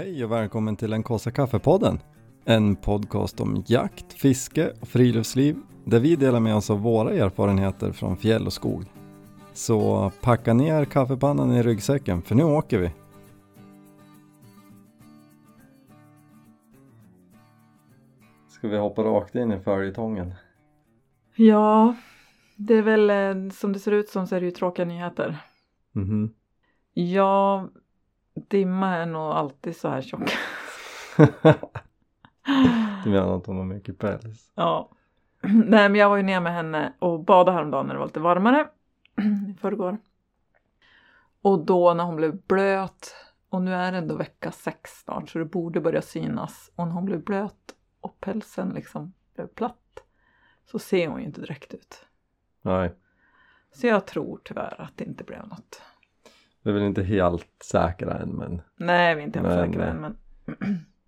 Hej och välkommen till den kaffe kaffepodden. En podcast om jakt, fiske och friluftsliv där vi delar med oss av våra erfarenheter från fjäll och skog. Så packa ner kaffepannan i ryggsäcken för nu åker vi. Ska vi hoppa rakt in i följetongen? Ja, det är väl eh, som det ser ut som så är det ju tråkiga nyheter. Mhm. Ja, dimma är nog alltid så här tjock. du menar att hon har mycket päls? Ja. Nej men jag var ju ner med henne och badade häromdagen när det var lite varmare. I förrgår. Och då när hon blev blöt och nu är det ändå vecka sex snart så det borde börja synas. Och när hon blev blöt och pälsen liksom blev platt så ser hon ju inte direkt ut. Nej, Så jag tror tyvärr att det inte blev något. Vi är väl inte helt säkra än men Nej, vi är inte helt Men, säkra eh, än men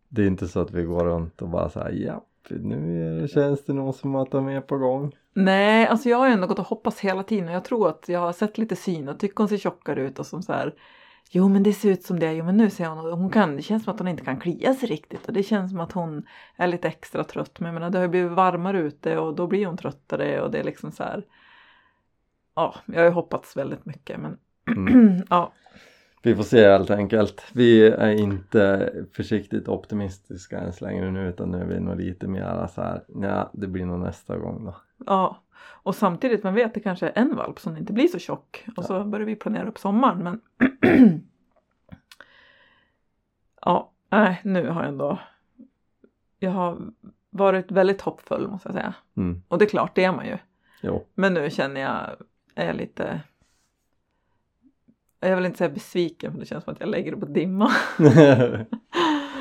det är inte så att vi går runt och bara säger ja, nu känns det nog som att de är på gång. Nej, alltså jag har ju ändå gått och hoppats hela tiden och jag tror att jag har sett lite syn och tycker hon ser tjockare ut och som så här Jo men det ser ut som det, jo men nu ser hon och hon kan, det känns som att hon inte kan klia sig riktigt och det känns som att hon är lite extra trött men jag menar det har ju blivit varmare ute och då blir hon tröttare och det är liksom så här Ja, jag har ju hoppats väldigt mycket men Mm. ja, Vi får se helt enkelt. Vi är inte försiktigt optimistiska ens längre nu utan nu är vi nog lite mer så här, ja det blir nog nästa gång då. ja. Och samtidigt, man vet det kanske är en valp som inte blir så tjock och så börjar vi planera upp sommaren men Ja, nej nu har jag ändå Jag har varit väldigt hoppfull måste jag säga. Mm. Och det är klart, det är man ju. Jo. Men nu känner jag, är jag lite Jag vill inte säga besviken för det känns som att jag lägger det på dimma.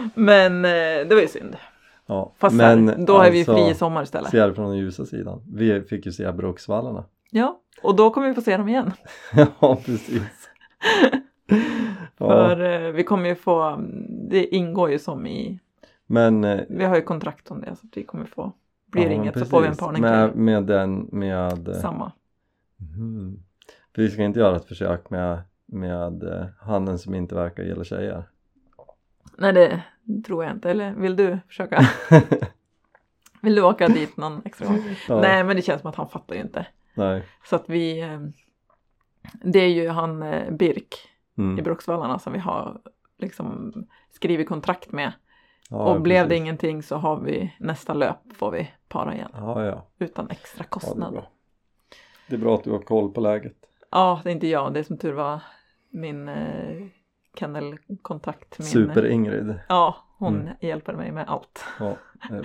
Men eh, det var ju synd. ja. Fast Men här, då är vi alltså, fri i sommar istället. Se det från den ljusa sidan. Vi fick ju se Bruksvallarna. Ja, och då kommer vi få se dem igen. ja precis. ja. För eh, vi kommer ju få, det ingår ju som i, Men eh, vi har ju kontrakt om det så att vi kommer få, blir ja, inget precis. så får vi en parning med, med den med Samma. För vi ska inte göra ett försök med, med eh, hannen som inte verkar gilla tjejer. Nej det tror jag inte, eller vill du försöka? Vill du åka dit någon extra gång? Ja, Nej men det känns som att han fattar ju inte. nej. Så att vi, eh, det är ju han eh, Birk i Mm. Bruksvallarna som vi har liksom skrivit kontrakt med. Ja, och blev det precis. ingenting så har vi nästa löp får vi para igen. Ja, ja. Utan extra ja det, är kostnad. det är bra att du har koll på läget. Ja, det är inte jag. Det är som tur var min eh, kennelkontakt. Min, Super-Ingrid. Ja, hon Mm. hjälper mig med allt. Ja.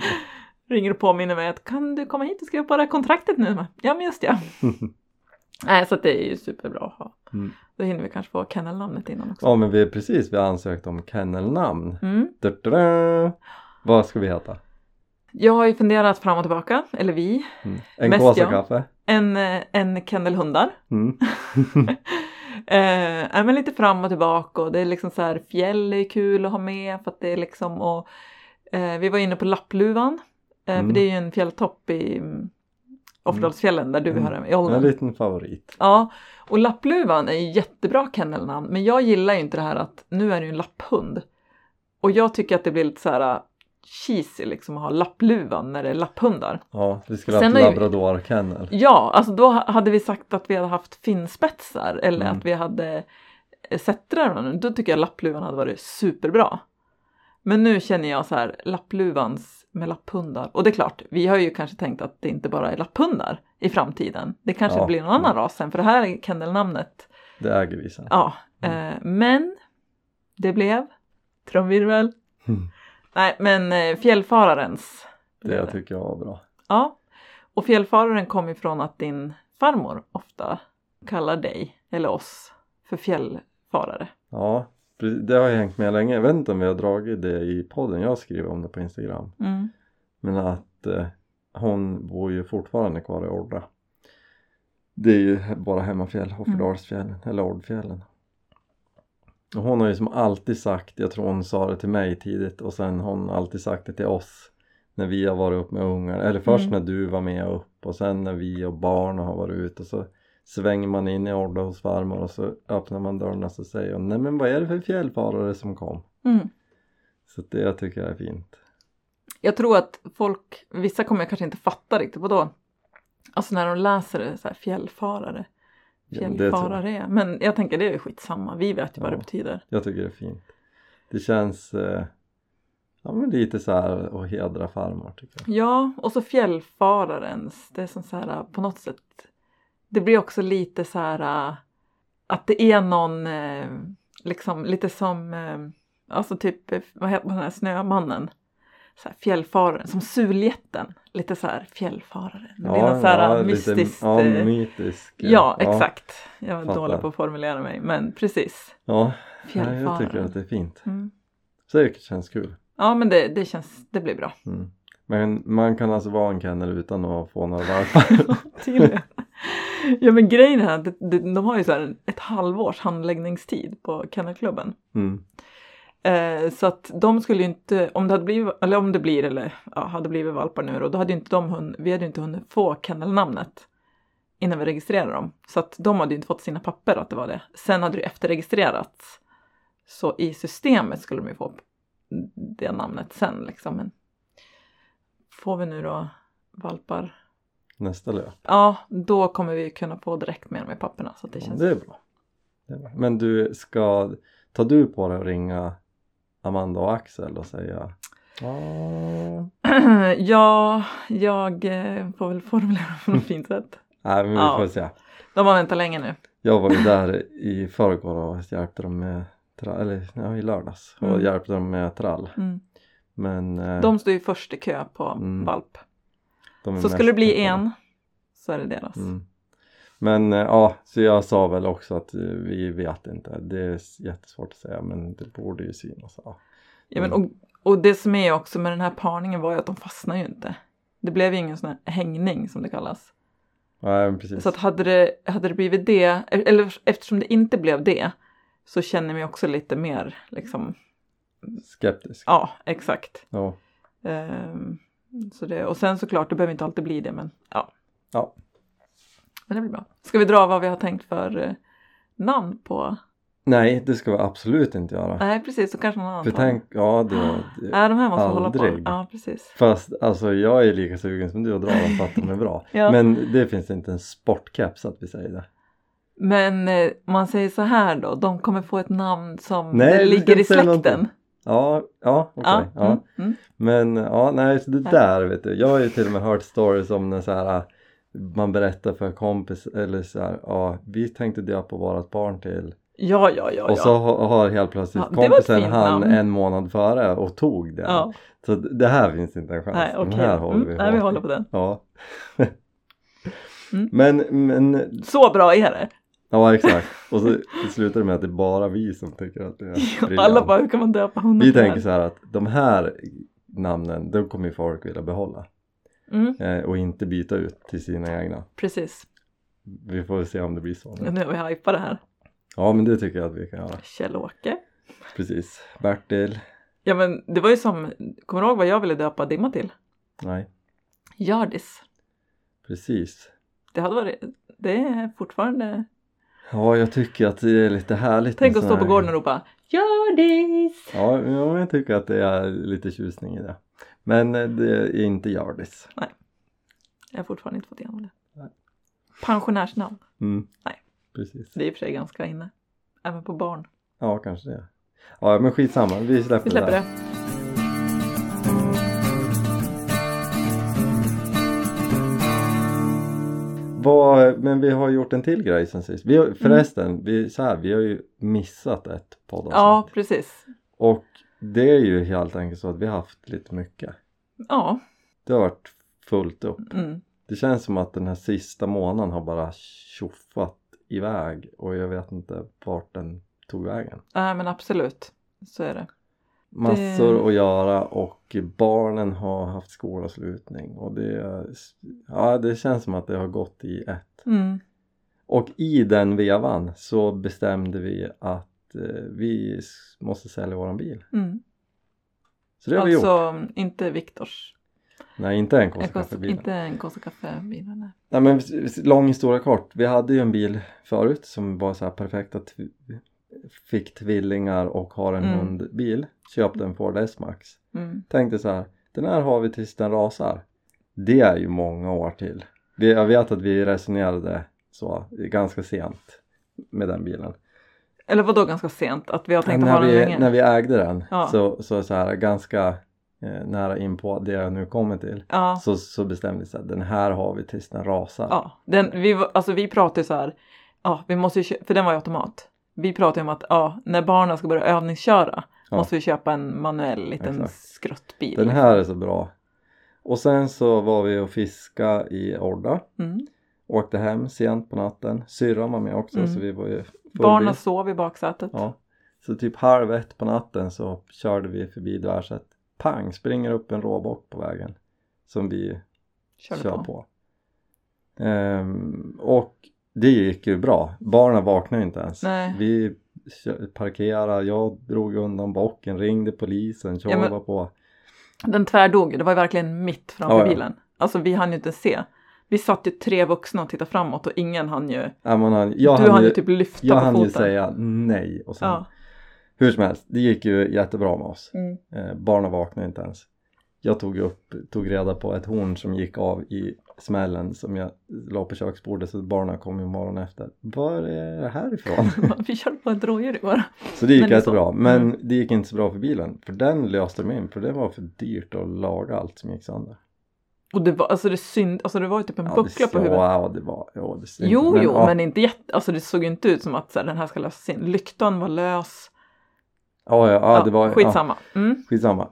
Ringer och påminner mig att kan du komma hit och skriva på det här kontraktet nu? Ja, men just ja. Nej, så det är ju superbra att ha. Mm. Då hinner vi kanske få kennelnamnet innan också. ja men vi är precis, vi har ansökt om kennelnamn. Mm. Vad ska vi heta? Jag har ju funderat fram och tillbaka, eller vi. Mm. En kaffe? En, eh, en kennelhundar. Mm. Eh, men lite fram och tillbaka och det är liksom så här fjäll är kul att ha med för att det är liksom och eh, vi var inne på Lappluvan. Eh, Mm. För det är ju en fjälltopp i mm, Offerdalsfjällen där du Mm. hör i En Ålnen. liten favorit. Ja, och Lappluvan är ju jättebra kennelnamn men jag gillar ju inte det här att nu är det ju en lapphund. Och jag tycker att det blir lite så här cheesy liksom att ha lappluvan när det är lapphundar. Ja, vi skulle ha Sen har ju- labrador-kennel. Ja, alltså då ha- hade vi sagt att vi hade haft finspetsar eller Mm. att vi hade eh, sättrar. Då tycker jag lappluvan hade varit superbra. Men nu känner jag så här lappluvans med lapphundar. Och det är klart, vi har ju kanske tänkt att det inte bara är lapphundar i framtiden. Det kanske Ja. blir någon annan ras sen för det här är kennelnamnet. Det äger vi sen. Ja, Mm. eh, men det trumvirvel. Mm. Nej, men eh, fjällfararens. Det tycker jag var bra. Ja, och fjällfararen kom ifrån att din farmor ofta kallar dig, eller oss, för fjällfarare. Ja, det har hängt med länge. Jag vet inte om vi har dragit det i podden. Jag skriver om det på Instagram. Mm. Men att eh, hon bor ju fortfarande kvar i Orra. Det är ju bara hemmafjäll, Hofferdalsfjällen eller Ordfjällen. Och hon har ju som alltid sagt, jag tror hon sa det till mig tidigt och sen har hon alltid sagt det till oss när vi har varit upp med ungar, eller först Mm. när du var med upp och sen när vi och barnen har varit ute och så svänger man in i Orra hos farmor och så öppnar man dörren och så säger hon Nej men vad är det för fjällfarare som kom? Mm. Så det jag tycker jag är fint. Jag tror att folk, vissa kommer kanske inte fatta riktigt, vadå? Alltså när de läser det så här fjällfarare. Ja, men det. Fjällfarare. Men jag tänker det är skitsamma, vi vet ju vad Ja. det betyder. Jag tycker det är fint. Det känns eh, ja, men lite så här att hedra farmor tycker jag. Ja, och så fjällfararens, det är som så här på något sätt. Det blir också lite så här äh, att det är någon, eh, liksom lite som, eh, alltså typ, eh, vad heter den här snömannen? Så här, fjällfararen, som Suljätten. Lite så här fjällfarare. Det blir något så här mystiskt. Lite, ja, eh, mytisk. ja, exakt. Jag var fattar. dålig på att formulera mig, men precis. Ja, nej, jag tycker att det är fint. Mm. Säkert känns kul. Ja, men det, det känns, det blir bra. Mm. Men man kan alltså vara en kennel utan att få några valpar. Ja men grejen är att det- det- de har ju så här ett halvårs handläggningstid på Kennelklubben. Mm. Eh, så att de skulle ju inte, om det hade blivit, eller om det blir, eller ja, hade blivit valpar nu då, då hade inte de hunnit, vi hade inte hunnit få kennelnamnet innan vi registrerade dem. Så att de hade ju inte fått sina papper att det var det. Sen hade det efterregistrerats. Så i systemet skulle de ju få det namnet sen liksom. Men får vi nu då valpar Nästa löp. Ja, då kommer vi kunna få direkt med dem i papperna. Så det Ja, känns... det är bra. Det är bra. Men du, ska, tar du på dig att ringa Amanda och Axel och säga "Ja, ja, jag eh, får väl formulera på något fint sätt. Nej men vi Ja. får se. De har väntat länge nu. Jag var ju där i förrgår och hjälpte dem med trall, eller ja, i lördags och Mm. hjälpte dem med trall. Mm. Men eh, De står ju först i kö på Mm. valp. Så skulle det bli en så är det deras. Mm. Men eh, ja, så jag sa väl också att eh, vi vet inte. Det är jättesvårt att säga men det borde ju synas. Ja. Ja, men, Mm. och, och det som är också med den här parningen var ju att de fastnar ju inte. Det blev ju ingen sån här hängning som det kallas. Nej men precis. Så att hade det, hade det blivit det, eller eftersom det inte blev det, så känner jag mig också lite mer liksom, Skeptisk. ja exakt. Ja. Ehm, så det, och sen såklart, det behöver inte alltid bli det, men ja. Ja. Men det blir bra. Ska vi dra vad vi har tänkt för eh, namn på? Nej det ska vi absolut inte göra. Nej, precis, så kanske någon annan För tar den. tänk, ja det, det Nej, de här måste hålla aldrig. på. Ja, precis. Fast alltså jag är lika sugen som du att dra dem för att de är bra. Ja. Men det finns inte en sportcaps att vi säger det. Men eh, man säger så här då, de kommer få ett namn som Nej, ligger i släkten. någonting. Ja, ja okej. Ja, ja. mm, mm. Men ja, nej så det där vet du. Jag har ju till och med hört stories om när så här man berättar för kompis eller så här, ja vi tänkte döpa vårat barn till ja, ja, ja. och så ja. har, helt plötsligt Ja, kompisen han namn. en månad före och tog det. ja. Så det här finns inte en chans. Nej, Den okej. här håller Mm, vi nej, vi håller på den. Ja. Mm. Men, men Så bra är det. Ja exakt och så slutar det med att det är bara vi som tycker att det är Alla briljant. bara, hur kan man döpa hundar Vi tänker så här att de här namnen, de kommer ju folk vilja behålla Mm, eh, och inte byta ut till sina egna. precis. Vi får se om det blir så. Ja, nu har vi hajpat det här. Ja men det tycker jag att vi kan göra. Kjell-Åke. Precis. Bertil? Ja men det var ju som, kommer du ihåg vad jag ville döpa Dimma till? Nej. Hjördis. Precis. Det hade varit, det är fortfarande, Ja jag tycker att det är lite härligt tänk att stå på här- gården och ropa Hjördis! Ja, ja jag tycker att det är lite tjusning i det. Men eh, det är inte Hjördis. Jag har fortfarande inte fått igenom det. Nej. Pensionärsnamn. Mm. Nej. Precis. Det är i och för sig ganska inne. Även på barn. Ja kanske det. Ja men skitsamma, vi släpper, Vi släpper det. det. Vad, men vi har gjort en till grej sen sist. Vi har, förresten, vi, så här, vi har ju missat ett poddavsnitt. Ja, precis. Och det är ju helt enkelt så att vi har haft lite mycket. Ja. Det har varit fullt upp. Mm. Det känns som att den här sista månaden har bara tjoffat iväg och jag vet inte vart den tog vägen. Nej men absolut. Så är det. Massor Det- att göra och barnen har haft skolavslutning och det, ja, det känns som att det har gått i ett. Mm. Och i den vevan så bestämde vi att vi s- måste sälja våran bil. Mm. Så det har vi gjort. Alltså inte Viktors. Nej, inte en En konstig kost- kaffebil. Inte en Kosta Kaffe-bil. nej. Nej men lång historia kort. Vi hade ju en bil förut som var så här perfekta t- fick tvillingar och har en Mm. hundbil, köpte en Ford S-Max. Mm. Tänkte så här, den här har vi tills den rasar. Det är ju många år till. Vi, jag vet att vi resonerade så ganska sent med den bilen. Eller vad då ganska sent? Att vi har tänkt att när, ha den vi, länge? när vi ägde den Ja. så, så, så här ganska eh, nära in på det jag nu kommer till Ja. så, så bestämde vi att den här har vi tills den rasar. Ja, den, vi, alltså vi pratade så här, ja, vi måste ju för den var ju automat. Vi pratade om att ja, när barnen ska börja övningsköra Ja. måste vi köpa en manuell liten Exakt. skruttbil. Den här är så bra. Och sen så var vi och fiska i Orda. Mm. Åkte hem sent på natten. Syrran var med också Mm. så vi var ju Barnen sov i baksätet. Ja. Så typ halv ett på natten så körde vi förbi Dvärset. Pang! Springer upp en råbock på vägen. Som vi Körde kör på. på. Ehm, och det gick ju bra. Barnen vaknade inte ens. Nej. Vi parkerade, jag drog undan bocken, ringde polisen, men- var på. Den tvärdog ju, det var ju verkligen mitt framför Ja, ja. bilen. Alltså vi hann ju inte se. Vi satt ju tre vuxna och tittade framåt och ingen hann ju. Ja, man hann, jag du hann hann ju ju, typ lyfta jag på hann foten. ju säga nej och sen, Ja. hur som helst, det gick ju jättebra med oss. Mm. Eh, barnen vaknade inte ens. Jag tog upp, tog reda på ett horn som gick av i smällen som jag la på köksbordet så barnen kom ju morgonen efter. Var är det här ifrån? vi körde på ett rådjur igår. Så det gick Men jättebra. så. Men Mm. det gick inte så bra för bilen. För den löste de in. För det var för dyrt att laga allt som gick sönder. Och det var, alltså det synd, alltså det var ju typ en Ja, buckla på huvudet. Ja, det var... Ja, det syns. Jo, jo, ja, men inte jätte, alltså det såg inte ut som att så här, den här ska lösas in. Lyktan var lös. Ja, ja, ja, det var... Ja, skitsamma. Mm. skitsamma.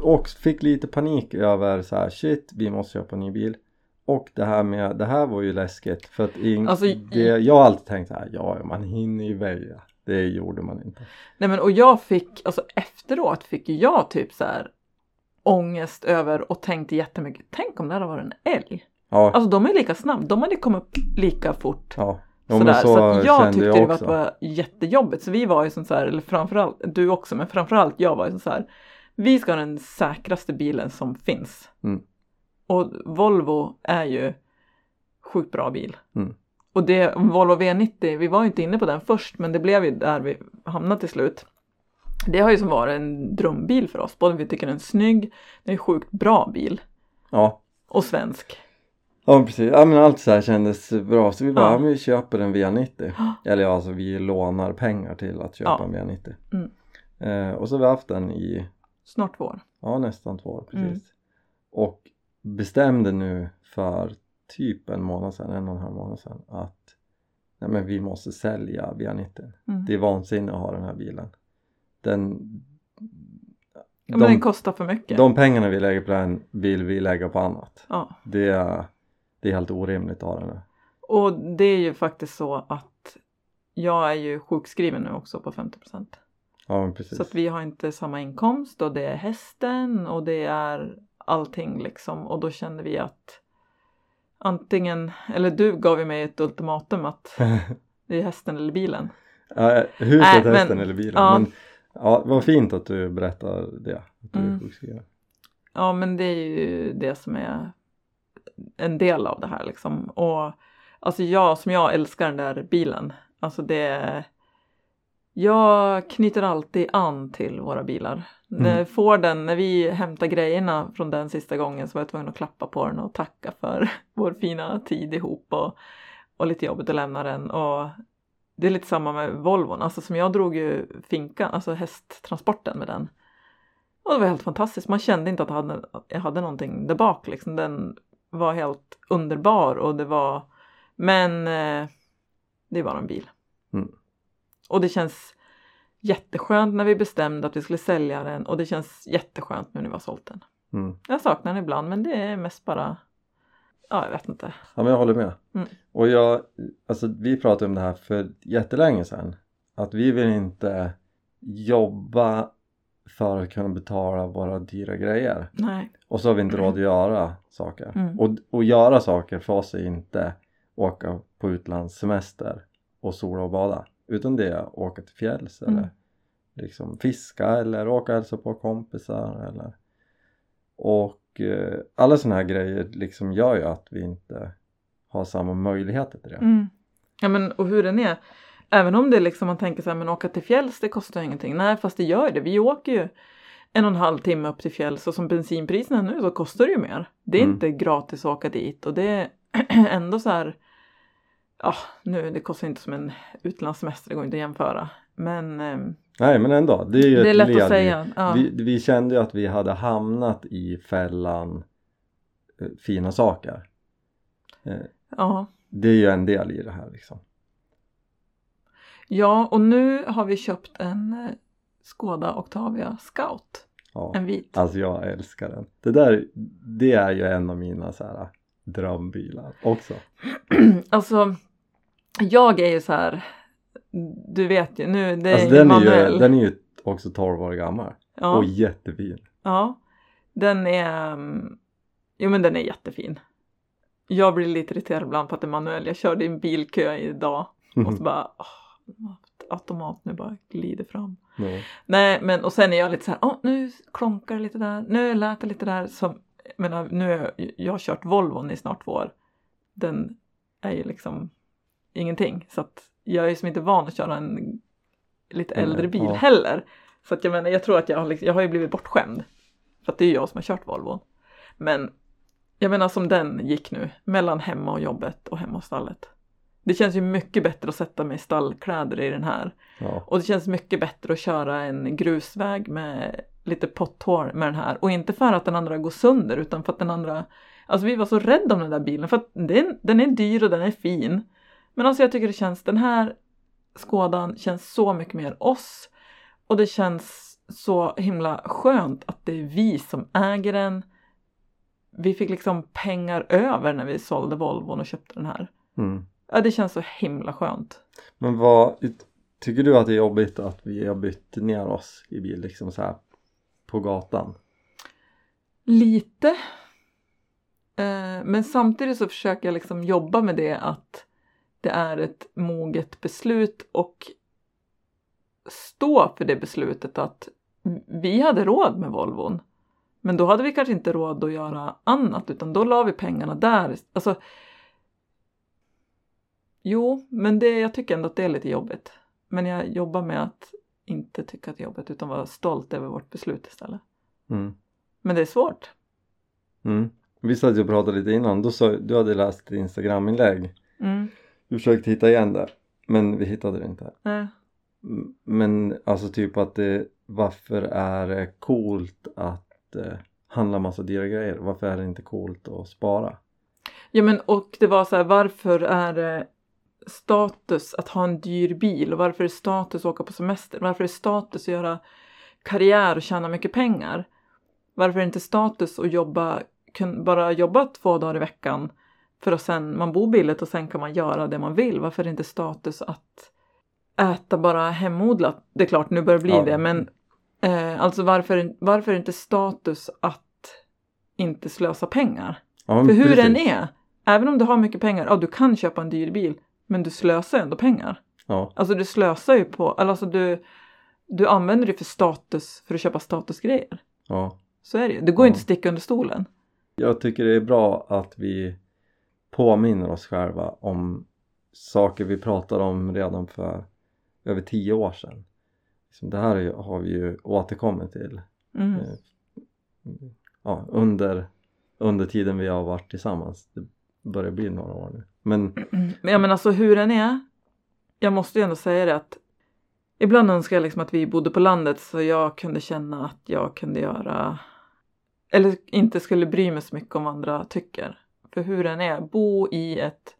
Och fick lite panik över så här, shit, vi måste köpa en ny bil. Och det här med, det här var ju läskigt. För att in, Alltså, det, jag har alltid tänkt så här, ja, man hinner ju väja. Det gjorde man inte. Nej men och jag fick, alltså efteråt fick jag typ så här ångest över och tänkte jättemycket, tänk om det hade varit en älg. Ja, Alltså de är lika snabba, de hade kommit upp lika fort. ja. Ja, Sådär. Så, att jag tyckte jag det var jättejobbigt. Så vi var ju som så här, eller framförallt du också, men framförallt jag var ju som så här. Vi ska ha den säkraste bilen som finns. Mm. Och Volvo är ju sjukt bra bil. Mm. Och det, Volvo V90, vi var ju inte inne på den först, men det blev ju där vi hamnade till slut. Det har ju som varit en drömbil för oss. Både vi tycker den är snygg, det är en sjukt bra bil. Ja, Och svensk. Ja precis, ja men allt så här kändes bra så vi bara, Ja. men vi köper en V90 Ja. Eller ja, alltså vi lånar pengar till att köpa Ja. en V90 Mm. eh, Och så har vi haft den i, Snart vår. ja nästan två år precis Mm. Och bestämde nu för typ en månad sedan, en och en halv månad sedan att Nej men vi måste sälja V90 Mm. Det är vansinne att ha den här bilen Den Ja, men de, den kostar för mycket. de pengarna vi lägger på den vill vi lägga på annat Ja. Det är, det är helt orimligt att ha den här Och det är ju faktiskt så att jag är ju sjukskriven nu också på 50% Ja men precis Så att vi har inte samma inkomst och det är hästen och det är allting liksom. Och då kände vi att antingen, eller du gav ju mig ett ultimatum att det är hästen eller bilen. Ja, huset, men- hästen eller bilen. ja. Men, ja, vad fint att du berättar det. Att du är Mm. sjukskriven. Ja men det är ju det som är en del av det här liksom. Och alltså jag som jag älskar den där bilen. Alltså det Jag knyter alltid an till våra bilar. Mm. När får den, när vi hämtar grejerna från den sista gången så var jag tvungen att klappa på den och tacka för vår fina tid ihop och, och lite jobbigt att lämna den. Och det är lite samma med Volvon, alltså som jag drog ju finkan, alltså hästtransporten med den. Och det var helt fantastiskt, man kände inte att jag hade, jag hade någonting där bak liksom. Den var helt underbar och det var, men eh, det var en bil. Mm. Och det känns jätteskönt när vi bestämde att vi skulle sälja den och det känns jätteskönt nu när vi har sålt den. Mm. Jag saknar den ibland men det är mest bara, ja jag vet inte. Ja men jag håller med. Mm. Och jag, alltså vi pratade om det här för jättelänge sedan. Att vi vill inte jobba för att kunna betala våra dyra grejer. Nej. Och så har vi inte råd att göra saker. Mm. Och, och göra saker för oss är inte åka på utlandssemester och sola och bada. Utan det är åka till fjälls Mm. eller liksom fiska eller åka och hälsa på kompisar eller och eh, alla sådana här grejer liksom gör ju att vi inte har samma möjligheter till det. Mm. Ja men och hur den är. även om det liksom man tänker så här, men åka till fjälls det kostar ju ingenting. Nej, fast det gör det. Vi åker ju en och en halv timme upp till fjälls och som bensinpriserna är nu så kostar det ju mer. Det är Mm. inte gratis att åka dit och det är ändå så här. Ja, nu det kostar inte som en utlandssemester, det går inte att jämföra. Men ehm, Nej men ändå, det är ju det är ett lätt led att säga. Ja. Vi, vi kände ju att vi hade hamnat i fällan eh, fina saker. Eh, ja. det är ju en del i det här liksom. ja, och nu har vi köpt en eh, Skoda Octavia Scout. Ja. En vit. Alltså jag älskar den. Det där, det är ju en av mina så här drömbilar också. Alltså, jag är ju så här. Du vet ju nu, det är Alltså den är, ju, den är ju också 12 år gammal ja, och jättefin. ja, den är. mm, Jo men den är jättefin. Jag blir lite irriterad ibland på att manuell. Jag körde i en bilkö idag och så bara åh, automat nu bara glider fram. Ja. Nej men och sen är jag lite så här, åh nu klonkar det lite där, nu lät det lite där. Som, menar, nu har jag, jag har kört Volvon i snart två år. Den är ju liksom ingenting. Så att jag är som inte van att köra en lite äldre bil ja. heller. Så att jag menar, jag tror att jag har, liksom, jag har ju blivit bortskämd. För att det är jag som har kört Volvon. Men jag menar som den gick nu, mellan hemma och jobbet och hemma och stallet. Det känns ju mycket bättre att sätta mig i stallkläder i den här. Ja. Och det känns mycket bättre att köra en grusväg med lite potthål med den här. Och inte för att den andra går sönder utan för att den andra... Alltså vi var så rädda om den där bilen för att den, den är dyr och den är fin. Men alltså jag tycker det känns, den här Skådan känns så mycket mer oss. Och det känns så himla skönt att det är vi som äger den. Vi fick liksom pengar över när vi sålde Volvon och köpte den här. Mm. Ja, det känns så himla skönt. Men vad, tycker du att det är jobbigt att vi har bytt ner oss i bil liksom så här på gatan? Lite. Eh, men samtidigt så försöker jag liksom jobba med det att det är ett moget beslut och stå för det beslutet att vi hade råd med Volvon. Men då hade vi kanske inte råd att göra annat utan då la vi pengarna där. Alltså, jo, men det, jag tycker ändå att det är lite jobbigt. Men jag jobbar med att inte tycka att det är jobbigt utan vara stolt över vårt beslut istället. Mm. Men det är svårt. Mm. Vi satt ju och pratade lite innan, då sa, du hade läst ett instagraminlägg Mm. Du försökte hitta igen det men vi hittade det inte. Mm, Men alltså typ att det, varför är det coolt att eh, handla massa dyra grejer? Varför är det inte coolt att spara? Ja men och det var så här, varför är det status att ha en dyr bil och varför är det status att åka på semester? Varför är det status att göra karriär och tjäna mycket pengar? Varför är det inte status att jobba, kun, bara jobba två dagar i veckan för att sen, man bor billigt och sen kan man göra det man vill. Varför är det inte status att äta bara hemodlat? Det är klart, nu börjar det bli Ja. det, men eh, alltså varför, varför är det inte status att inte slösa pengar? Ja, För hur precis. den är, även om du har mycket pengar, ja du kan köpa en dyr bil, men du slösar ändå pengar. Ja, Alltså du slösar ju på, alltså du, du använder det för status, för att köpa statusgrejer. ja. Så är det ju. Det går Ja. inte att sticka under stolen. Jag tycker det är bra att vi påminner oss själva om saker vi pratade om redan för över tio år sedan. Det här har vi ju återkommit till Mm. eh, ja, under, under tiden vi har varit tillsammans. Det börjar bli några år nu. Men Men jag menar alltså hur den är, jag måste ju ändå säga det att ibland önskar jag liksom att vi bodde på landet så jag kunde känna att jag kunde göra eller inte skulle bry mig så mycket om vad andra tycker. För hur den är, bo i ett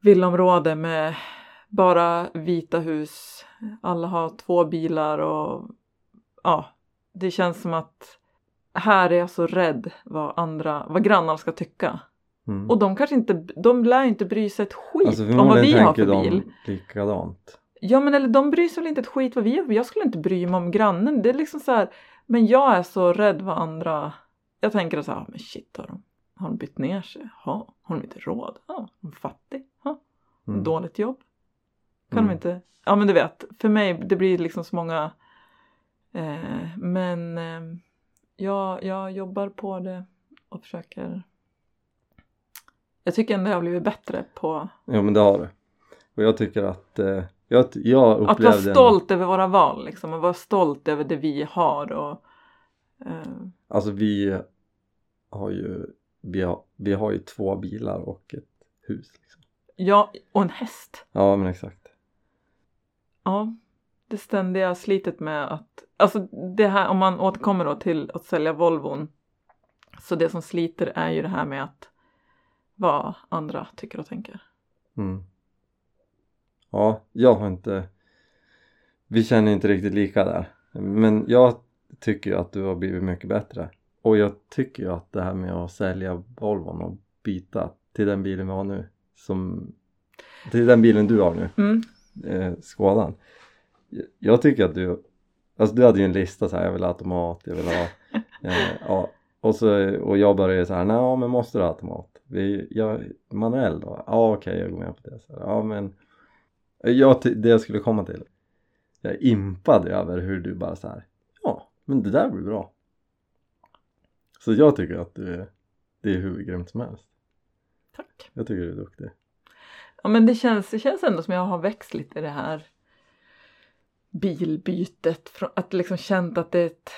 villaområde med bara vita hus, alla har två bilar och ja, det känns som att här är jag så rädd vad andra, vad grannarna ska tycka. mm. Och de kanske inte, de lär inte bry sig ett skit alltså om vad vi har för de bil. likadant. Ja men eller de bryr sig väl inte ett skit vad vi har. Jag skulle inte bry mig om grannen. Det är liksom så här, men jag är så rädd vad andra, jag tänker så här, men shit har de, har de bytt ner sig? Ja, har de inte råd? Ja, de är fattig? Ja, Mm. dåligt jobb? Kan Mm. de inte, ja men du vet, för mig det blir liksom så många, eh, men eh, jag, jag jobbar på det och försöker jag tycker ändå jag har blivit bättre på Jo men det har du. Och jag tycker att eh, Jag, jag upplevde Att vara stolt över våra val liksom och vara stolt över det vi har och eh, Alltså vi har ju vi har, vi har ju två bilar och ett hus. Liksom. ja, och en häst. Ja men exakt. Ja, det ständiga slitet med att, alltså det här om man återkommer då till att sälja Volvon. Så det som sliter är ju det här med att vad andra tycker och tänker. Mm. Ja, jag har inte Vi känner inte riktigt lika där. Men jag tycker att du har blivit mycket bättre. Och jag tycker ju att det här med att sälja Volvon och byta till den bilen vi har nu som till den bilen du har nu, Mm. eh, Skådan. Jag tycker att du Alltså du hade ju en lista så här, jag vill ha automat, jag vill ha eh, ja, och, så, och jag började så här, nej men måste du ha automat? Vi, jag, manuell då? Ja okej jag går med på det. Så här, ja men jag, det jag skulle komma till Jag är impad över hur du bara så här, ja men det där blir bra. Så jag tycker att du är, det är hur grymt som helst. Tack. Jag tycker du är duktig. Ja men det känns, det känns ändå som jag har växt lite i det här bilbytet. Att liksom känt att det är ett,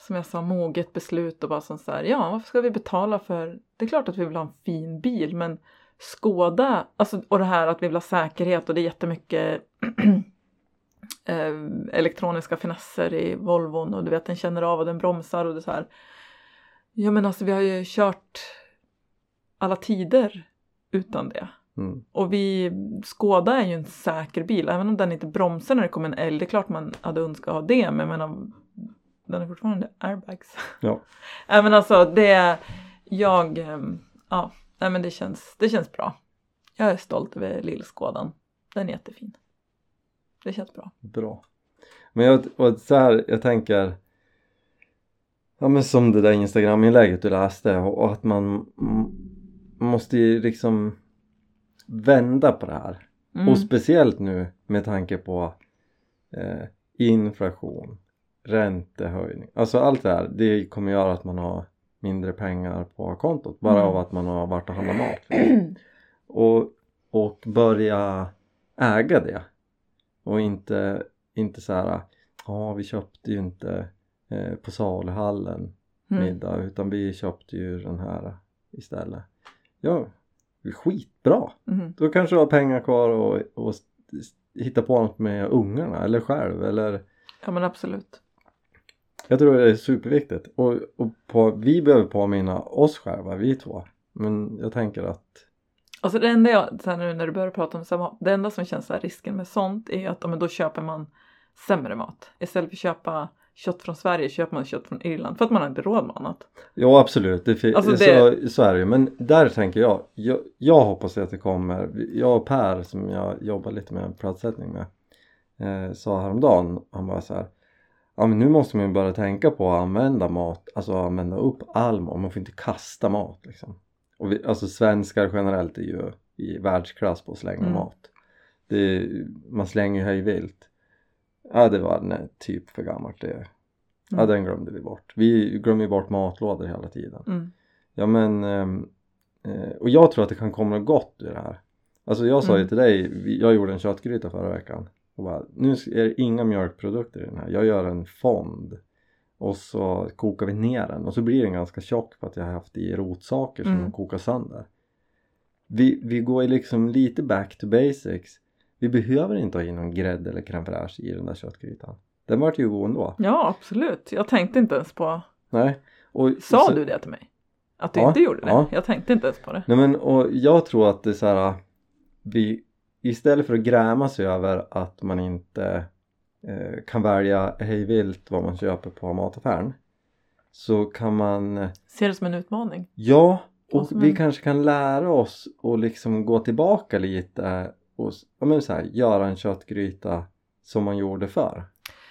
som jag sa, moget beslut och bara som så här, ja varför ska vi betala för, det är klart att vi vill ha en fin bil men skåda, alltså och det här att vi vill ha säkerhet och det är jättemycket eh, elektroniska finesser i Volvon och du vet den känner av och den bromsar och det så här. Ja men alltså vi har ju kört alla tider utan det. Mm. Och vi, Skoda är ju en säker bil, även om den inte bromsar när det kommer en älg. Det är klart man hade önskat ha det, men menar, den är fortfarande airbags. Ja. Nej men alltså det, jag, ehm, ja, nej men det känns, det känns bra. Jag är stolt över lillskådan. Den är jättefin. Det känns bra. Bra. Men jag, och så här, jag tänker Ja men som det där instagram-inlägget du läste och, att man måste ju liksom vända på det här. Mm. Och speciellt nu med tanke på eh, inflation, räntehöjning. Alltså allt det här, det kommer göra att man har mindre pengar på kontot bara Mm. av att man har varit och handlat mat. och, och börja äga det. Och inte, inte så här, ja vi köpte ju inte eh, på saluhallen Mm. middag utan vi köpte ju den här istället. Ja, skitbra! Mm. Då kanske du har pengar kvar och, och hitta på något med ungarna eller själv eller Ja men absolut. jag tror det är superviktigt och, och på, vi behöver påminna oss själva, vi två men jag tänker att Alltså det enda jag, så här nu när du börjar prata om samma, det enda som känns så risken med sånt är att ja, men då köper man sämre mat. Istället för att köpa kött från Sverige köper man kött från Irland för att man har inte råd med annat. Ja absolut, det, Alltså Så, det- så är det ju. Men där tänker jag, jag, jag hoppas att det kommer, jag och Per som jag jobbar lite med pratsättning med eh, sa häromdagen, han bara så här Ja men nu måste man ju börja tänka på att använda mat, alltså använda upp all mat, man får inte kasta mat liksom. Och vi, alltså svenskar generellt är ju i världsklass på att slänga Mm. mat. Det man slänger ju hej vilt. Ja det var nej, typ för gammalt det. Ja Mm. den glömde vi bort. Vi glömmer ju bort matlådor hela tiden. Mm. Ja men ehm, eh, och jag tror att det kan komma något gott ur det här. Alltså jag sa ju Mm. till dig, jag gjorde en köttgryta förra veckan och bara, nu är det inga mjölkprodukter i den här. Jag gör en fond och så kokar vi ner den och så blir den ganska tjock för att jag har haft i rotsaker som Mm. kokar sönder. Vi, vi går ju liksom lite back to basics. Vi behöver inte ha in någon grädde eller crème fraîche i den där köttgrytan. Den vart ju god ändå. Ja absolut, jag tänkte inte ens på, Nej. Och sa så- du det till mig? Att du Ja, inte gjorde det? ja. Jag tänkte inte ens på det. Nej men och jag tror att det är så här vi istället för att gräma sig över att man inte eh, kan välja hej vilt vad man köper på mataffären så kan man Ser det som en utmaning. ja Och vi en- kanske kan lära oss och liksom gå tillbaka lite och ja, men så här, göra en köttgryta som man gjorde förr.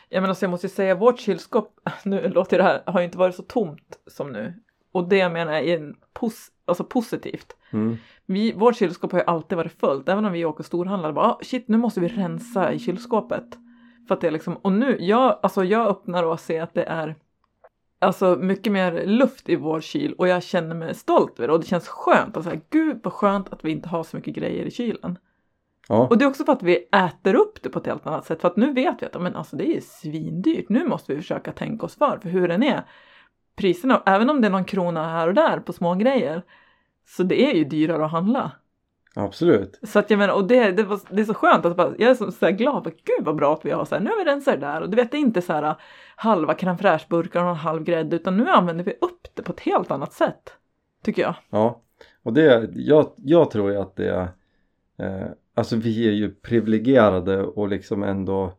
Ja men alltså jag måste ju säga vårt kylskåp, nu låter det här, har ju inte varit så tomt som nu. Och det menar jag är en pos, alltså positivt. Mm. Vi, vårt kylskåp har ju alltid varit fullt, även om vi åker storhandlare. Bara, ah, shit, nu måste vi rensa i kylskåpet. För att det är liksom, och nu, jag, alltså jag öppnar och ser att det är alltså mycket mer luft i vår kyl och jag känner mig stolt över det och det känns skönt. Alltså, gud vad skönt att vi inte har så mycket grejer i kylen. Ja, Och det är också för att vi äter upp det på ett helt annat sätt. För att nu vet vi att men alltså, det är svindyrt. Nu måste vi försöka tänka oss för. För hur den är. Priserna, även om det är någon krona här och där på små grejer. Så det är ju dyrare att handla. absolut. Så att jag menar, och det, det, var, det är så skönt att bara, jag är så, så här glad. För, Gud vad bra att vi har så här, nu har vi rensat det där. Och du vet, det är inte så här halva crème fraîche-burkar och en halv grädde. Utan nu använder vi upp det på ett helt annat sätt. Tycker jag. Ja, och det, jag, jag tror ju att det är, eh, alltså vi är ju privilegierade och liksom ändå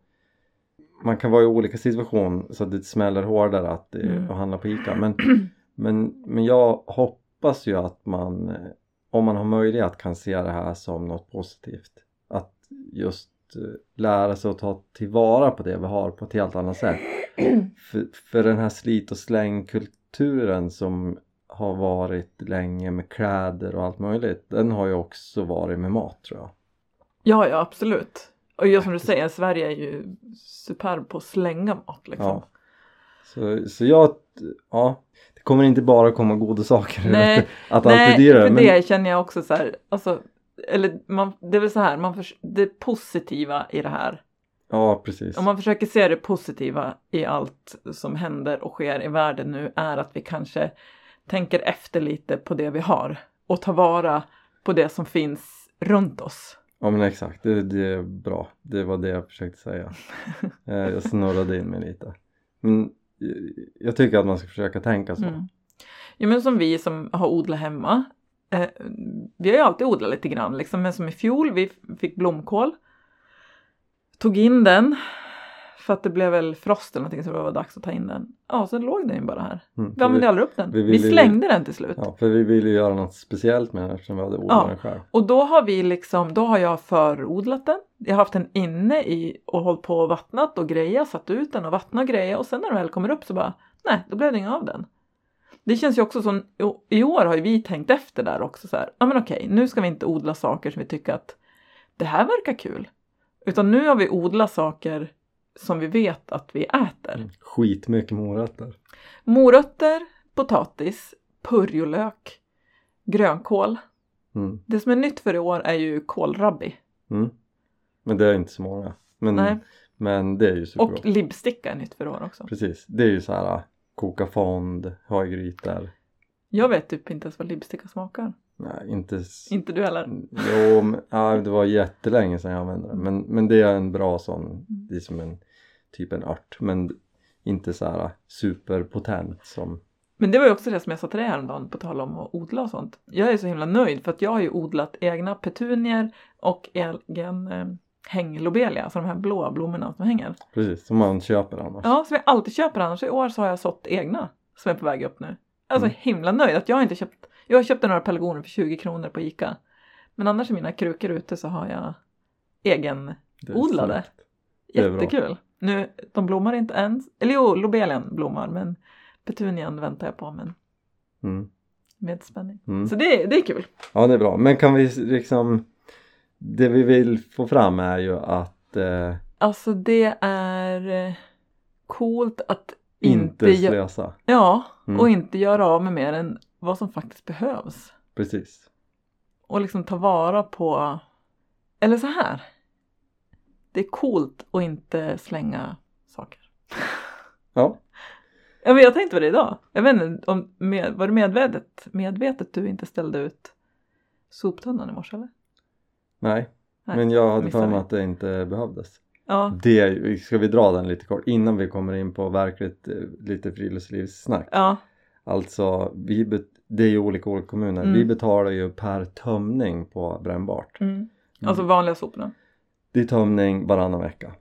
man kan vara i olika situationer så att det smäller hårdare att, Mm. handla på ICA. Men, men, men jag hoppas ju att man om man har möjlighet kan se det här som något positivt. Att just eh, lära sig att ta tillvara på det vi har på ett helt annat sätt. För, för den här slit och slängkulturen som har varit länge med kläder och allt möjligt den har ju också varit med mat tror jag Ja, ja absolut. Och just som du säger, Sverige är ju superb på att slänga mat liksom. Ja. så, så jag, ja det kommer inte bara komma goda saker Nej, att, att allt Nej, dyrare för men det känner jag också så här, alltså, eller man, det är väl så här, man förs- det positiva i det här. ja precis Om man försöker se det positiva i allt som händer och sker i världen nu är att vi kanske tänker efter lite på det vi har och tar vara på det som finns runt oss. Ja men exakt det, det är bra det var det jag försökte säga Eh, jag snurrade in mig lite men eh, jag tycker att man ska försöka tänka så Mm. Ja men som vi som har odlat hemma. Eh, vi har ju alltid odlat lite grann liksom. Men som i fjol, vi fick blomkål. Tog in den. För att det blev väl frost eller någonting så det var dags att ta in den. Ja, så låg den ju bara här. Mm, Vi använde aldrig upp den. vi Vi, slängde den till slut. Ja, för vi ville ju göra något speciellt med den eftersom vi hade odlat Ja. den själv. Och då har vi liksom, då har jag förodlat den. Jag har haft den inne i och hållit på och vattnat och grejat, satt ut den och vattnat och grejat och sen när den väl kommer upp så bara, nej, då blev det inget av den. Det känns ju också som, i år har ju vi tänkt efter där också så här, ja men okej, nu ska vi inte odla saker som vi tycker att det här verkar kul. Utan nu har vi odlat saker som vi vet att vi äter. Mm. Skitmycket morötter. Morötter, potatis, purjolök, grönkål. Mm. Det som är nytt för i år är ju kålrabbi. Mm. Men det är inte så många. Men, Nej. men det är ju superbra. Och libbsticka är nytt för i år också. Precis, det är ju så här koka fond, ha i grytor. Jag vet typ inte ens vad libbsticka smakar. Nej, inte... Inte du heller? Jo, men, ja, det var jättelänge sedan jag använde det. Men, men det är en bra sån, det är som en typ en ört. Men inte så här superpotent som... Men det var ju också det som jag sa till dig häromdagen på tal om att odla och sånt. Jag är så himla nöjd för att jag har ju odlat egna petunier och egen eh, hänglobelia, alltså de här blåa blommorna som hänger. Precis, som man köper annars. Ja, som jag alltid köper annars. I år så har jag sått egna som är på väg upp nu. Jag är Mm. himla nöjd att jag inte köpt. Jag har köpt några pelargoner för 20 kronor på Ica. Men annars i mina krukor ute så har jag egen Det är odlade. snyggt. Det är bra. Jättekul. Nu, de blommar inte än. Eller jo, lobelian blommar men petunian väntar jag på men Mm. med spänning. Mm. Så det, det är kul. Ja det är bra, men kan vi liksom Det vi vill få fram är ju att eh, Alltså det är eh, coolt att inte, inte, slösa. Ja, Mm. och inte göra av med mer än vad som faktiskt behövs. Precis. Och liksom ta vara på, eller så här. Det är coolt att inte slänga saker. Ja, Ja, men jag tänkte på det idag. Jag vet inte, om, med, var det medvetet, medvetet du inte ställde ut soptunnan i morse eller? nej. Nej, men jag hade för mig att det inte behövdes. Ja, Det, ska vi dra den lite kort innan vi kommer in på verkligt eh, lite friluftslivssnack. ja, Alltså, vi bet- det är ju olika olika kommuner. Mm. Vi betalar ju per tömning på brännbart. mm. alltså vanliga soporna. Det är tömning varannan vecka.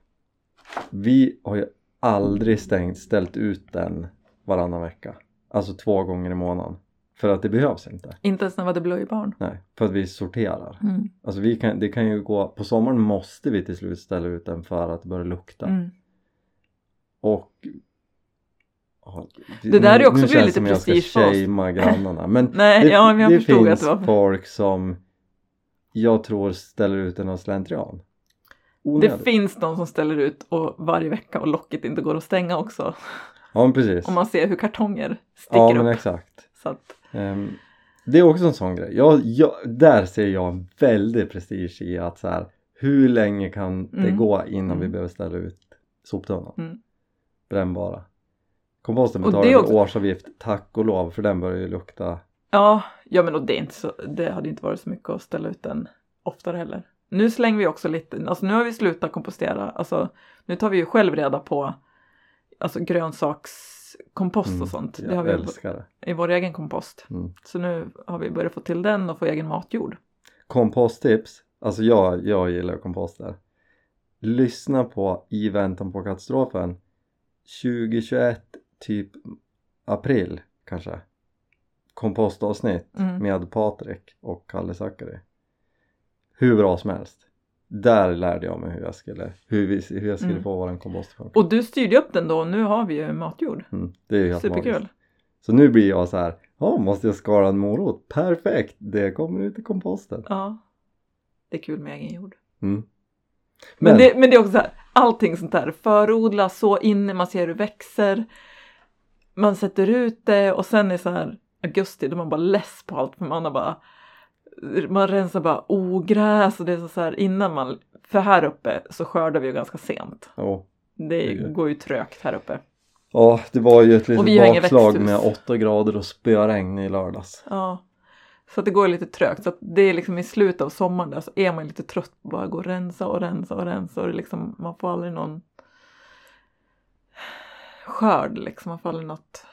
Vi har ju aldrig stängt, ställt ut den varannan vecka. Alltså två gånger i månaden. För att det behövs inte. Inte ens när vi hade blöjbarn. Nej, för att vi sorterar. Mm. Alltså vi kan, det kan ju gå, på sommaren måste vi till slut ställa ut den för att det börjar lukta. Mm. Och Det där är också nu blir känns lite som jag ska grannarna. Men Nej, det, ja, men det finns det var... folk som jag tror ställer ut den av slentrian. Det Onödigt. finns de som ställer ut och varje vecka och locket inte går att stänga också. Ja men precis. Om man ser hur kartonger sticker ja men upp. exakt. Så att, Ehm, det är också en sån grej. Jag, jag, där ser jag en väldig prestige i att så här, hur länge kan det Mm. gå innan vi Mm. behöver ställa ut soptunnan? Mm. Brännbara. Komposten betalar det vi också- årsavgift, tack och lov, för den börjar ju lukta. Ja, ja men och det, är inte så, det hade inte varit så mycket att ställa ut den oftare heller. Nu slänger vi också lite, alltså nu har vi slutat kompostera, alltså nu tar vi ju själv reda på alltså grönsakskompost Mm, och sånt. Det Jag har vi älskar det. i vår egen kompost. Mm. Så nu har vi börjat få till den och få egen matjord. Komposttips, alltså jag, jag gillar komposter. Lyssna på I väntan på katastrofen 2021, typ april kanske. Kompostavsnitt Mm. med Patrik och Kalle Zackari. Hur bra som helst. Där lärde jag mig hur jag skulle, hur vi, hur jag skulle Mm. få våran kompost. Och du styrde upp den då och nu har vi ju matjord. Mm, det är ju helt Superkul. magiskt. Så nu blir jag så här, ja måste jag skala en morot? Perfekt, det kommer ut i komposten. Ja. Det är kul med egen jord. Mm. Men, det, men det är också så här, allting sånt där, förodla, så inne, man ser hur det växer. Man sätter ut det och sen är så här augusti då man bara less på allt för man har bara man rensar bara ogräs och det är så, så här innan man, för här uppe så skördar vi ju ganska sent. Ja. Det går ju trögt här uppe. Ja, det var ju ett litet bakslag med 8 grader och spöregn i lördags. Ja. Så det går lite trögt. Så det är liksom i slutet av sommaren där så är man lite trött på att bara gå och rensa och rensa och rensa och det liksom, man får aldrig någon skörd liksom. Man får aldrig något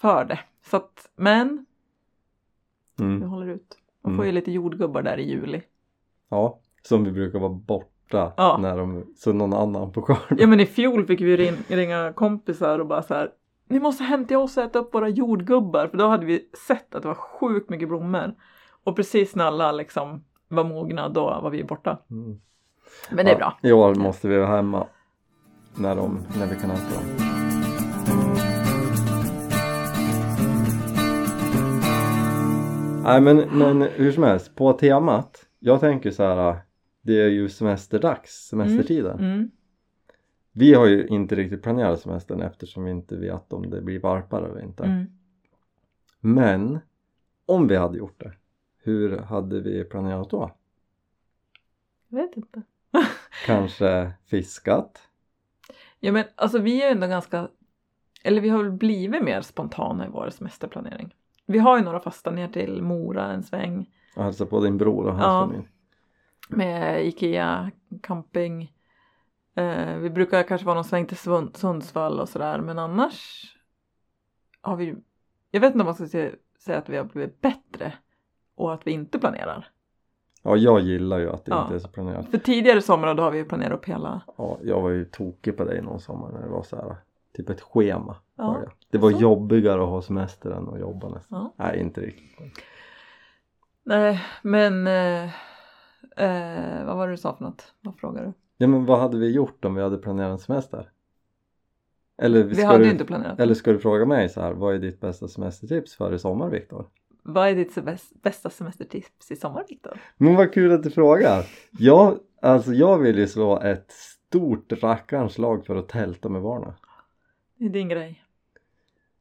för det. Så att, men vi Mm. håller ut. Man får ju lite jordgubbar där i juli. Ja, som vi brukar vara borta Ja. när de, så någon annan på skörd. Ja men i fjol fick vi ring, ringa kompisar och bara så här. Ni måste hem till oss och äta upp våra jordgubbar. För då hade vi sett att det var sjukt mycket blommor. Och precis när alla liksom var mogna då var vi borta. Mm. Men det är bra. I år måste vi vara hemma när, de, när vi kan äta dem. Nej men, men hur som helst, på temat. Jag tänker så här. Det är ju semesterdags, semestertiden. Mm. Vi har ju inte riktigt planerat semestern eftersom vi inte vet om det blir varpare eller inte. Mm. Men om vi hade gjort det, hur hade vi planerat då? Jag vet inte. Kanske fiskat? Ja men alltså vi är ju ändå ganska, eller vi har väl blivit mer spontana i vår semesterplanering. Vi har ju några fasta ner till Mora en sväng och hälsa på din bror och hans Ja. familj? med Ikea camping. Eh, vi brukar kanske vara någon sväng till Sundsvall och sådär men annars har vi, jag vet inte om man ska se- säga att vi har blivit bättre och att vi inte planerar. Ja, jag gillar ju att det Ja. inte är så planerat. För tidigare somrar då har vi ju planerat upp hela, Ja, jag var ju tokig på dig någon sommar när det var så här, typ ett schema. Ja, det. Det var så. jobbigare att ha semester än att jobba nästan. Ja. Nej, inte riktigt. nej men eh, eh, vad var det du sa för något? Vad frågar du? Ja, men vad hade vi gjort om vi hade planerat en semester? Eller Vi hade du, inte planerat. eller ska du fråga mig så här, vad är ditt bästa semestertips för i sommar Viktor? Vad är ditt bästa semestertips i sommar Viktor? Men vad kul att du frågar! Jag, alltså jag vill ju slå ett stort rackarns slag för att tälta med barnen. Det är din grej.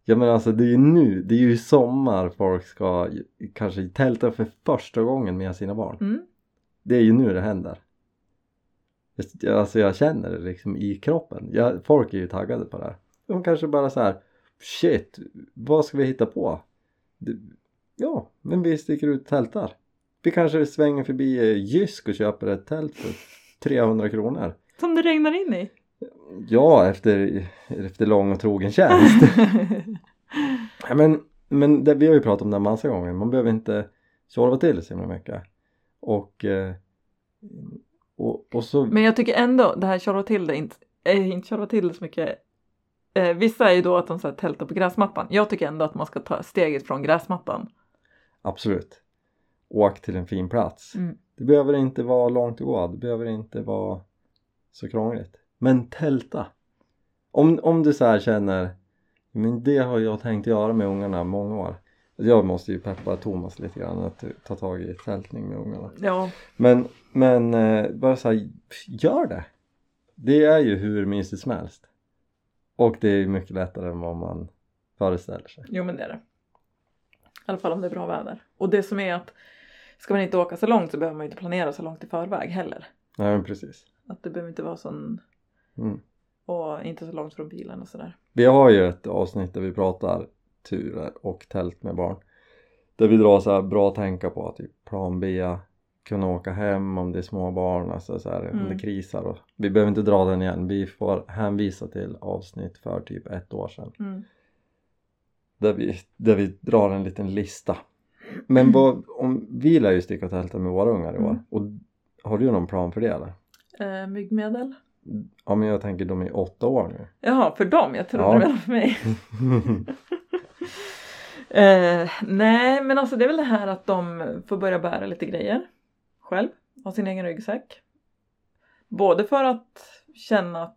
Ja men alltså det är ju nu, det är ju sommar folk ska kanske tälta för första gången med sina barn. Mm. Det är ju nu det händer. Alltså jag känner det liksom i kroppen. Jag, folk är ju taggade på det här. De kanske bara så här, shit, vad ska vi hitta på? Ja, men vi sticker ut tältar. Vi kanske svänger förbi eh, Jysk och köper ett tält för 300 kronor. Som det regnar in i. Ja, efter, efter lång och trogen tjänst. Ja, men men det, vi har ju pratat om det här massa gånger. Man behöver inte tjorva till så himla mycket. Och, eh, och, och så... Men jag tycker ändå det här tjorva till det, inte, äh, inte tjorva till det så mycket. Eh, vissa är ju då att de så här, tältar på gräsmattan. Jag tycker ändå att man ska ta steget från gräsmattan. Absolut. Åk till en fin plats. Mm. Det behöver inte vara långt att gå. Det behöver inte vara så krångligt. Men tälta. Om, om du så här känner men det har jag tänkt göra med ungarna många år. Jag måste ju peppa Thomas lite grann att ta tag i tältning med ungarna. Ja. Men, men eh, bara så här, gör det! Det är ju hur mysigt som helst. Och det är mycket lättare än vad man föreställer sig. Jo men det är det. I alla fall om det är bra väder. Och det som är att ska man inte åka så långt så behöver man ju inte planera så långt i förväg heller. Nej men precis. Att det behöver inte vara sån Mm. och inte så långt från bilen och sådär. Vi har ju ett avsnitt där vi pratar turer och tält med barn. Där vi drar så här bra att tänka på, typ plan B, kunna åka hem om det är små barn, alltså så här, om Mm. det krisar. Och, vi behöver inte dra den igen, vi får hänvisa till avsnitt för typ ett år sedan. Mm. Där vi, där vi drar en liten lista. Men vad, om, vi lär ju sticka och tälta med våra ungar i år. Mm. Och har du någon plan för det eller? Eh, myggmedel? Ja men jag tänker de är åtta år nu. Jaha, för dem? Jag trodde Ja. var för mig. Eh, nej, men alltså det är väl det här att de får börja bära lite grejer själv, ha sin egen ryggsäck. Både för att känna,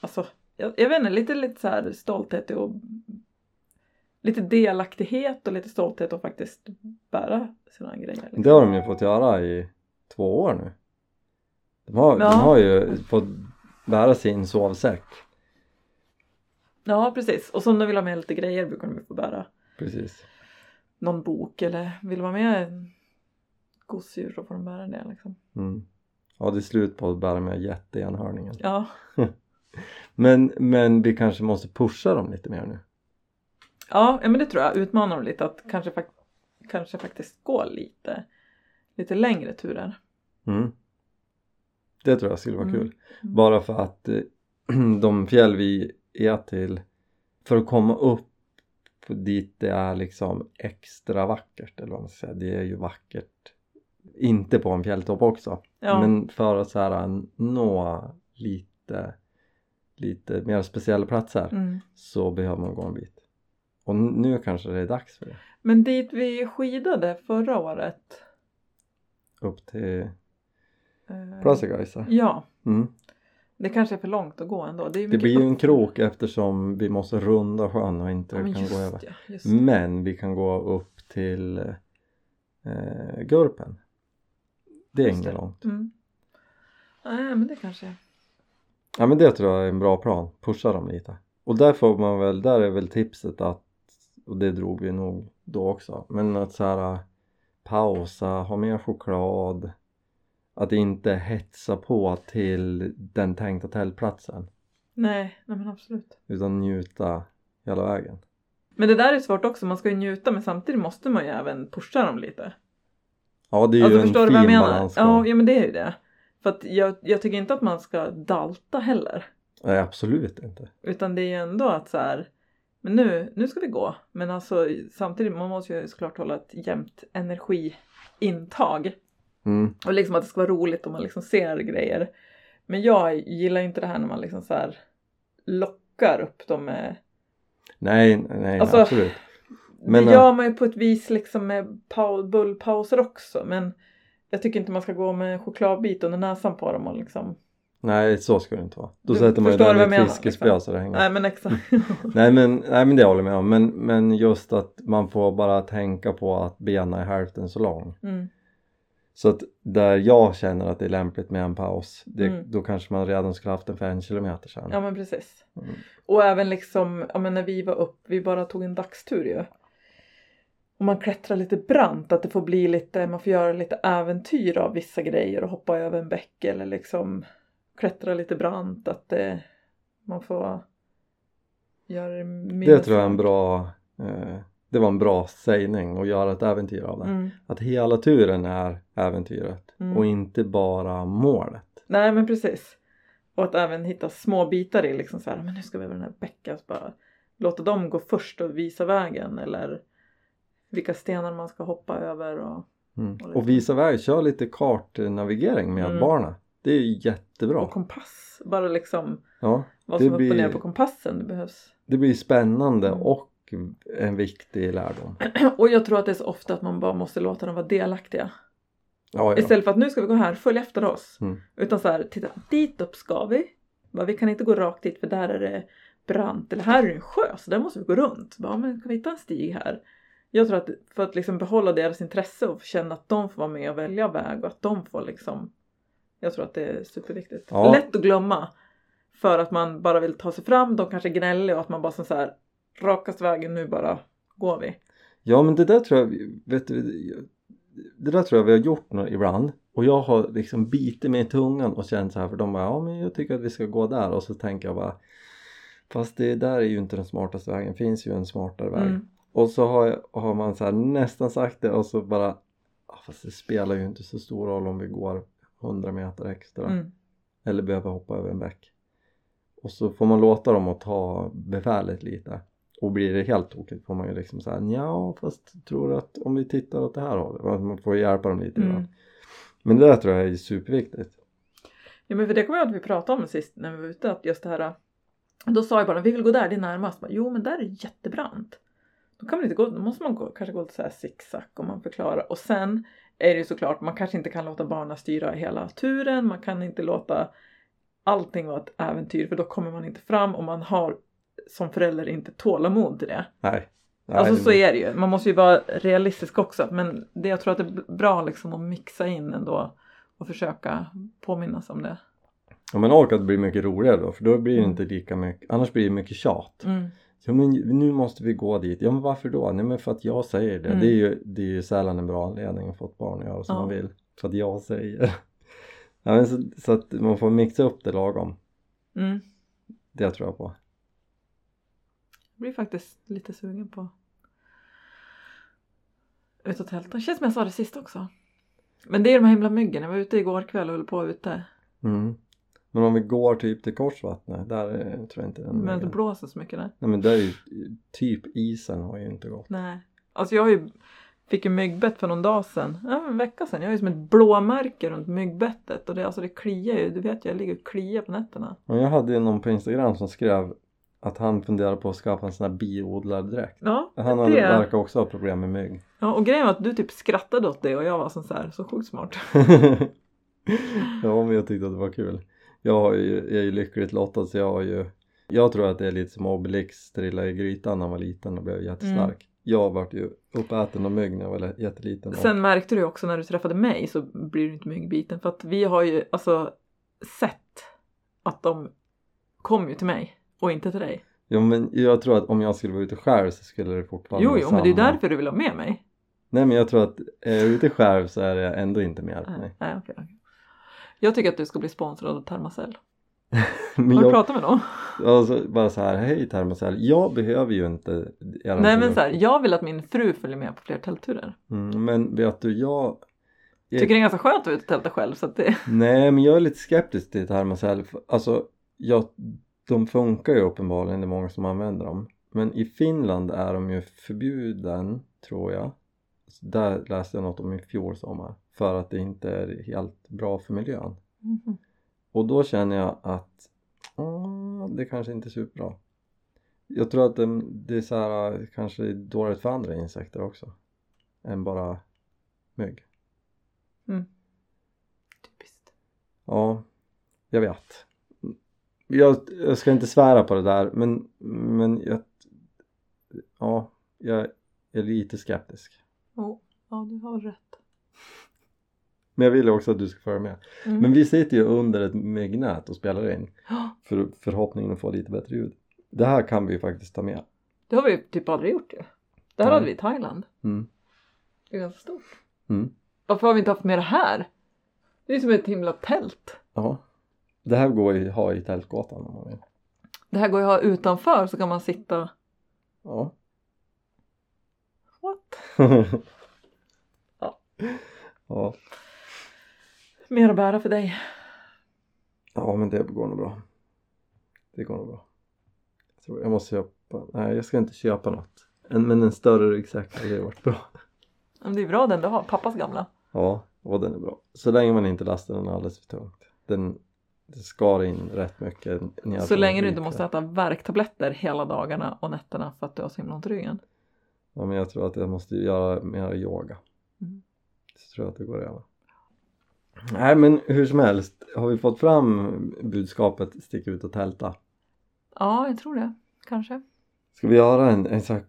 alltså, jag, jag vet inte, lite, lite så här stolthet och lite delaktighet och lite stolthet att faktiskt bära sina grejer. liksom. Det har de ju fått göra i två år nu. De har, Ja. de har ju fått bära sin sovsäck. Ja, precis. Och så om de vill ha med lite grejer brukar de få bära Precis. någon bok eller vill ha med gosedjur så får de bära det liksom. Mm. Ja det är slut på att bära med jätteenhörningen. Ja, Men, men vi kanske måste pusha dem lite mer nu. Ja, ja men det tror jag. Utmana dem lite att kanske, kanske faktiskt gå lite, lite längre turer. Mm. Det tror jag skulle vara Mm. kul. Bara för att eh, de fjäll vi är till för att komma upp dit det är liksom extra vackert eller vad man ska säga. Det är ju vackert inte på en fjälltopp också. Ja, Men för att så här nå lite lite mer speciella platser mm. så behöver man gå en bit. Och nu kanske det är dags för det. Men dit vi skidade förra året. Upp till Eh, ja, Mm. det kanske är för långt att gå ändå. Det, Det blir ju en krok eftersom vi måste runda sjön och inte Ja, kan gå över. ja. Men vi kan gå upp till eh, Gurpen. Det är inget det. långt. Mm. Nej, men det kanske. Ja men det tror jag är en bra plan. Pusha dem lite. Och där får man väl, där är väl tipset att, och det drog vi nog då också, men att så här pausa, ha mer choklad, att inte hetsa på till den tänkta tältplatsen Nej, nej men absolut. utan njuta hela vägen. Men det där är svårt också. Man ska ju njuta men samtidigt måste man ju även pusha dem lite. Ja det är Alltså ju en förstår du fin vad jag menar? Ja, ja men det är ju det. För att jag, jag tycker inte att man ska dalta heller. Nej absolut inte. Utan det är ju ändå att så här, men nu, nu ska vi gå. Men alltså samtidigt, man måste ju såklart hålla ett jämnt energiintag. Mm. Och liksom att det ska vara roligt om man liksom ser grejer. Men jag gillar inte det här när man liksom så här lockar upp dem med... Nej, nej, Alltså, absolut. Men, det gör man ju på ett vis liksom med pau- bullpauser också. Men jag tycker inte man ska gå med en chokladbit under näsan på dem och liksom... Nej så ska det inte vara. Då Du sätter man ju den i ett fiskespö liksom. så det hänger. Nej men exakt. Nej men, nej men det håller jag med om. Men, men just att man får bara tänka på att bena är hälften så lång. Mm. Så att där jag känner att det är lämpligt med en paus, det, Mm. då kanske man redan skulle haft den för en kilometer sedan. Ja men precis. Mm. Och även liksom, ja men när vi var upp, vi bara tog en dagstur ju. Och man klättrar lite brant, att det får bli lite, man får göra lite äventyr av vissa grejer och hoppa över en bäck eller liksom klättra lite brant, att det, man får göra det Det tror jag är en bra, eh, det var en bra sägning att göra ett äventyr av det. Mm. Att hela turen är äventyret Mm. och inte bara målet. Nej men precis. Och att även hitta små bitar i liksom så här, men nu ska vi över den här bäcken, bara låta dem gå först och visa vägen eller vilka stenar man ska hoppa över och, Mm. Och Och visa väg, kör lite kartnavigering med Mm. barnen. Det är ju jättebra. och kompass. Bara liksom Ja, vad som är upp och ner på kompassen det behövs. det blir spännande Mm. och en viktig lärdom. Och jag tror att det är så ofta att man bara måste låta dem vara delaktiga. Ja, ja. Istället för att nu ska vi gå här, följ efter oss. Mm. Utan så här, titta dit upp ska vi. Bara, vi kan inte gå rakt dit för där är det brant. Eller här är det en sjö så där måste vi gå runt. Bara, men kan vi hitta en stig här? Jag tror att för att liksom behålla deras intresse och känna att de får vara med och välja väg och att de får liksom Jag tror att det är superviktigt. Ja. Lätt att glömma. För att man bara vill ta sig fram, de kanske är gnälliga och att man bara så här Rakast vägen, nu bara går vi. ja men det där tror jag, vet du, det där tror jag vi har gjort nå- ibland. och jag har liksom bitit mig i tungan och känt så här för de bara ja men jag tycker att vi ska gå där och så tänker jag bara fast det där är ju inte den smartaste vägen, det finns ju en smartare väg Mm. och så har, jag, har man så nästan sagt det och så bara "Ah, fast det spelar ju inte så stor roll om vi går 100 meter extra Mm. eller behöver hoppa över en bäck och så får man låta dem att ta befälet lite och blir det helt tokigt får man ju liksom säga ja fast tror att om vi tittar åt det här hållet man får hjälpa dem lite grann Mm. men det där tror jag är superviktigt Ja men för det kommer jag att vi pratade om sist när vi var ute att just det här då sa jag bara vi vill gå där, det är närmast. Bara, jo men där är jättebrant. Då kan man inte gå, då måste man gå, kanske gå lite så här zigzag om man förklarar. Och sen är det ju såklart, man kanske inte kan låta barnen styra hela turen. Man kan inte låta allting vara ett äventyr för då kommer man inte fram och man har som förälder inte tålamod till det. nej, nej Alltså så är det ju. Man måste ju vara realistisk också. Men det, jag tror att det är bra liksom att mixa in ändå och försöka påminnas om det. ja, men och att det blir mycket roligare då för då blir det Mm. inte lika mycket annars blir det mycket tjat Mm. ja men nu måste vi gå dit ja men varför då? nej men för att jag säger det Mm. det är ju, det är ju sällan en bra anledning att få ett barn att göra som Ja. man vill för att jag säger ja, men så, så att man får mixa upp det lagom Mm. det tror jag på Jag blir faktiskt lite sugen på ut och tälta. Det känns som jag sa det sist också. Men det är de här himla myggen. Jag var ute igår kväll och höll på ute. mm. men om vi går typ till Korsvattnet där är, tror jag inte den Men det blåser så mycket där. nej men där är ju typ isen har ju inte gått Nej. Alltså jag har ju, fick ju myggbett för någon dag sedan. Ja, en vecka sedan. Jag har ju som ett blåmärke runt myggbettet. Och det, alltså det kliar ju. Du vet ju, jag ligger och kliar på nätterna. Men jag hade ju någon på Instagram som skrev att han funderar på att skaffa en sån här biodlardräkt. Ja, Han hade, det. verkar också ha problem med mygg. Ja, och grejen var att du typ skrattade åt det och jag var som så här, så sjukt smart. ja men jag tyckte att det var kul. Jag, har ju, jag är ju lyckligt lottad så jag har ju Jag tror att det är lite som Obelix trillade i grytan när han var liten och blev jättestark. Mm. Jag vart ju uppäten av mygg när jag var jätteliten. och- Sen märkte du också när du träffade mig så blir du inte myggbiten för att vi har ju alltså sett att de kom ju till mig och inte till dig. Ja men jag tror att om jag skulle vara ute själv så skulle det fortfarande Jo, jo, men det är samma. därför du vill ha med mig. Nej men jag tror att är jag ute själv så är det ändå inte med hjälp Nej, mig. nej, okej, okej. Jag tycker att du ska bli sponsrad av Thermacell. Men Har du jag, pratat med dem? alltså, bara så här, hej Thermacell, jag behöver ju inte Nej men så här, jag vill att min fru följer med på fler tältturer. Mm, men vet du, jag Jag tycker det är ganska skönt att vara ute och tälta själv så att det... Nej men jag är lite skeptisk till Thermacell. Alltså, jag, de funkar ju uppenbarligen, det är många som använder dem. Men i Finland är de ju förbjuden, tror jag. Där läste jag något om i fjol sommar. För att det inte är helt bra för miljön. Mhm. Och då känner jag att det kanske inte är superbra. Jag tror att det, det är så här, kanske är dåligt för andra insekter också. Än bara mygg. Typiskt. Ja, jag vet. Jag, jag ska inte svära på det där men, men jag, ja, jag är lite skeptisk. Oh, ja, du har rätt. Men jag vill också att du ska följa med. Mm. Men vi sitter ju under ett myggnät och spelar in Ja, för förhoppningen att få lite bättre ljud. Det här kan vi ju faktiskt ta med. Det har vi typ aldrig gjort ju. Det här Nej. hade vi i Thailand. Mm. Det är ganska stort. Mm. Varför har vi inte haft med det här? Det är som ett himla tält. Ja. Det här går ju att ha i tältgatan om man vill. Det här går ju att ha utanför så kan man sitta... Ja. What? Ja. ja. Mer att bära för dig. Ja men det går nog bra. Det går nog bra. Jag, tror jag måste köpa, nej jag ska inte köpa något. En, men en större ryggsäck hade varit bra. Men det är bra den du har, pappas gamla. Ja, och den är bra. Så länge man inte lastar den alldeles för tungt. Den det skar in rätt mycket. Så länge du inte måste äta värktabletter hela dagarna och nätterna för att du har så himla ont i ryggen. Ja men jag tror att jag måste göra mer yoga. Mm. Så tror jag att det går över. Nej men hur som helst, har vi fått fram budskapet stick ut och tälta? Ja, jag tror det. Kanske. Ska vi göra en, en, här-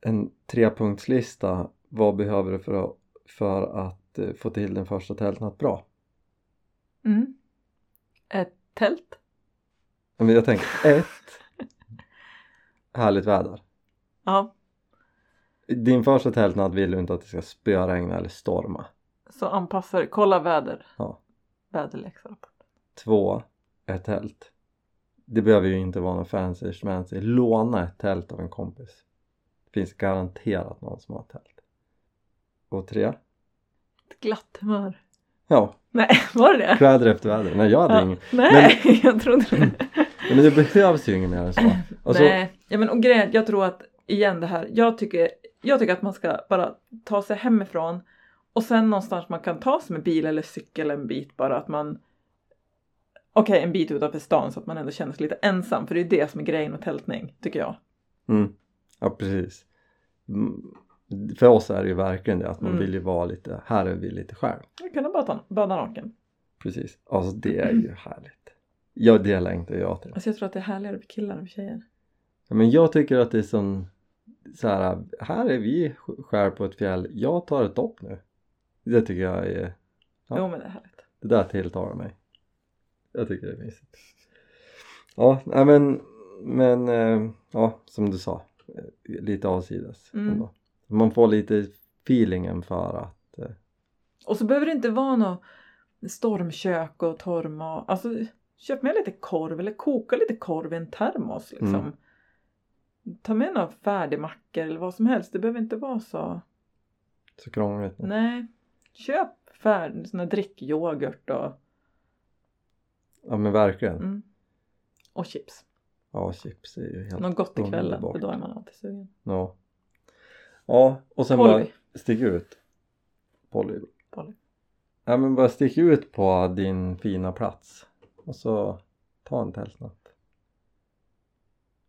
en trepunktslista? Vad behöver du för att, för att eh, få till den första tältnatt bra? Mm. Ett tält. Ja, Men jag tänker ett Härligt väder. Ja. Din första tältnatt vill du inte att det ska spöregna eller storma. Så anpassar, kolla väder. Ja. Väderleksrapport. Två, ett tält. Det behöver ju inte vara något fancy schmancy. Låna ett tält av en kompis. Det finns garanterat någon som har tält. Och tre, Ett glatt humör. Ja, Nej, var det det? kläder efter väder. Nej jag hade Ja. ingen. Nej, jag trodde det. Men det behövs ju inget mer än så. Alltså, Nej, ja, men och grejen, jag tror att igen det här, jag tycker, jag tycker att man ska bara ta sig hemifrån och sen någonstans man kan ta sig med bil eller cykel en bit bara att man Okej, en bit utanför stan så att man ändå känner sig lite ensam för det är det som är grejen med tältning, tycker jag. Mm. Ja precis. För oss är det ju verkligen det att man Mm. vill ju vara lite, här är vi lite själv. Jag kunde bara bada naken. Precis. Alltså det är ju härligt. Ja det längtar jag till. Alltså jag tror att det är härligare för killar än för tjejer. Ja, men jag tycker att det är sån så här, här är vi skär på ett fjäll, jag tar ett dopp nu. Det tycker jag är, Ja. Jo men det är härligt. det där tilltalar mig. Jag tycker det är mysigt. Ja, nej men, men eh, ja som du sa, eh, lite avsides Mm. ändå. Man får lite feelingen för att eh, Och så behöver det inte vara något stormkök och torrmat. Alltså köp med lite korv eller koka lite korv i en termos liksom. Mm. Ta med några färdigmackor eller vad som helst. Det behöver inte vara så. så krångligt. Nej. Köp färdig, sån här drickyoghurt och, Ja men verkligen. mm. och chips. Ja chips är ju helt Något gott i kvällen för då är man alltid sugen. Ja. Ja och sen Polly. bara stick ut. Polly. Polly. Ja men bara stick ut på din fina plats och så ta en tältnatt.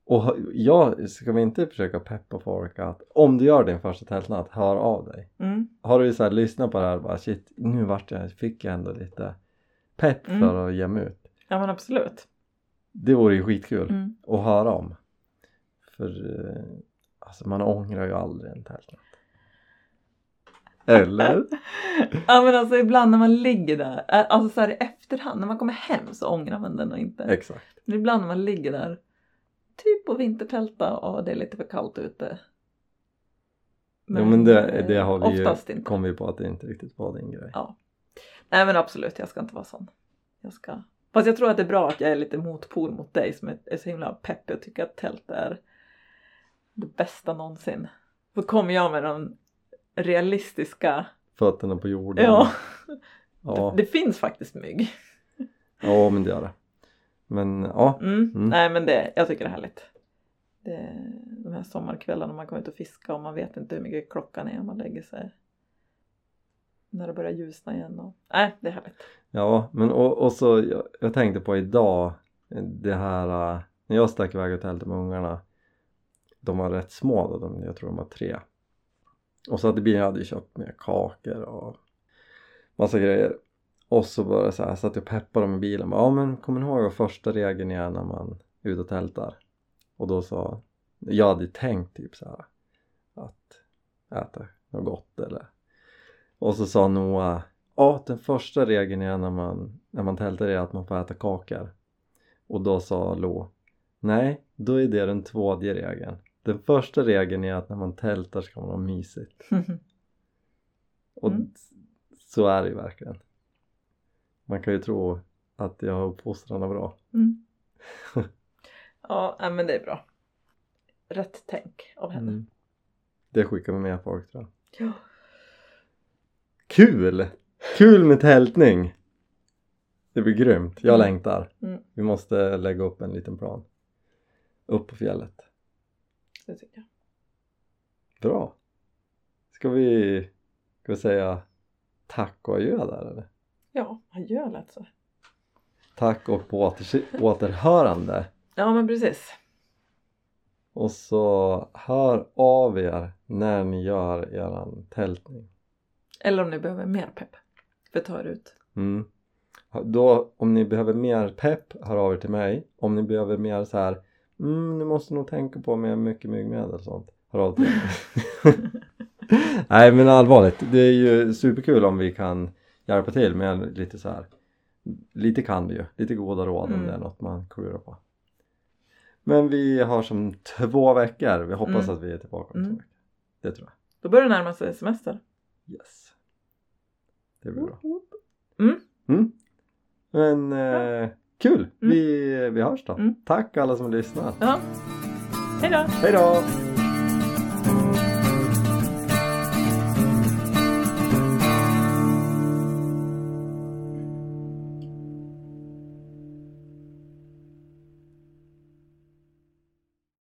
Och ha- ja, ska vi inte försöka peppa folk att om du gör din första tältnatt, hör av dig. Mm. Har du så här lyssnat på det här och bara shit, nu vart jag, fick jag ändå lite pepp Mm. för att ge mig ut. Ja men absolut. Det vore ju skitkul Mm. att höra om. För eh, alltså man ångrar ju aldrig en tältnatt. Eller? Ja men alltså ibland när man ligger där, alltså så här i efterhand när man kommer hem så ångrar man den och inte. Exakt. Men ibland när man ligger där typ på vintertälta och det är lite för kallt ute. jo men det, eh, det har vi ju, inte. kom vi på att det inte riktigt var din grej. Ja. Nej men absolut, jag ska inte vara sån. Jag ska... Fast jag tror att det är bra att jag är lite motpol mot dig som är, är så himla pepp. Jag tycker att tält är det bästa någonsin. Då kommer jag med de realistiska, Fötterna på jorden. ja, Ja, det finns faktiskt mygg. ja men det gör det. Men ja, Mm. Mm. Nej men det, jag tycker det är härligt. Det, de här sommarkvällarna man kommer ut och fiska och man vet inte hur mycket klockan är om man lägger sig. När det börjar ljusna igen. Och, nej, det är härligt. ja men och, och så jag, jag tänkte på idag det här äh, när jag stack iväg och tältade med ungarna de var rätt små då, de, jag tror de var tre. Och så hade bilen hade ju köpt med kakor och massa grejer. Och så bara så här satt jag och peppade dem i bilen. Ja men kommer ni ihåg vad första regeln är när man är ute och tältar? Och då sa jag hade tänkt typ så här att äta något gott eller och så sa Noah ja den första regeln är när man, när man tältar är att man får äta kakor. Och då sa Lo nej då är det den tvådje regeln den första regeln är att när man tältar ska man ha mysigt och Mm. så är det ju verkligen man kan ju tro att jag har uppfostran bra Mm. ja, men det är bra. Rätt tänk av henne. mm. det skickar vi med folk tror jag Ja. Kul! Kul med tältning! Det blir grymt, jag Mm. längtar. Mm. Vi måste lägga upp en liten plan. Upp på fjället. Det tycker jag. Bra! Ska vi, ska vi säga tack och adjö där eller? Ja, adjö lät så. Tack och på åter, återhörande. Ja, men precis. Och så hör av er när ni gör eran tältning. Eller om ni behöver mer pepp. För ta er ut. Mm. Då, om ni behöver mer pepp, hör av er till mig. Om ni behöver mer så här, mm, ni måste nog tänka på med mycket myggmedel och sånt. Hör av till. Nej men allvarligt, det är ju superkul om vi kan hjälpa till med lite så här. Lite kan vi ju, lite goda råd om Mm. det är något man klurar på. Men vi har som två veckor, vi hoppas Mm. att vi är tillbaka om Mm. två veckor. Det tror Då börjar det närma sig semester. jag. Yes. Det blir bra. Mm. Mm. Men eh, kul! Vi, vi hörs då. Mm. Tack alla som lyssnar. Ja. Hej då! Hej då!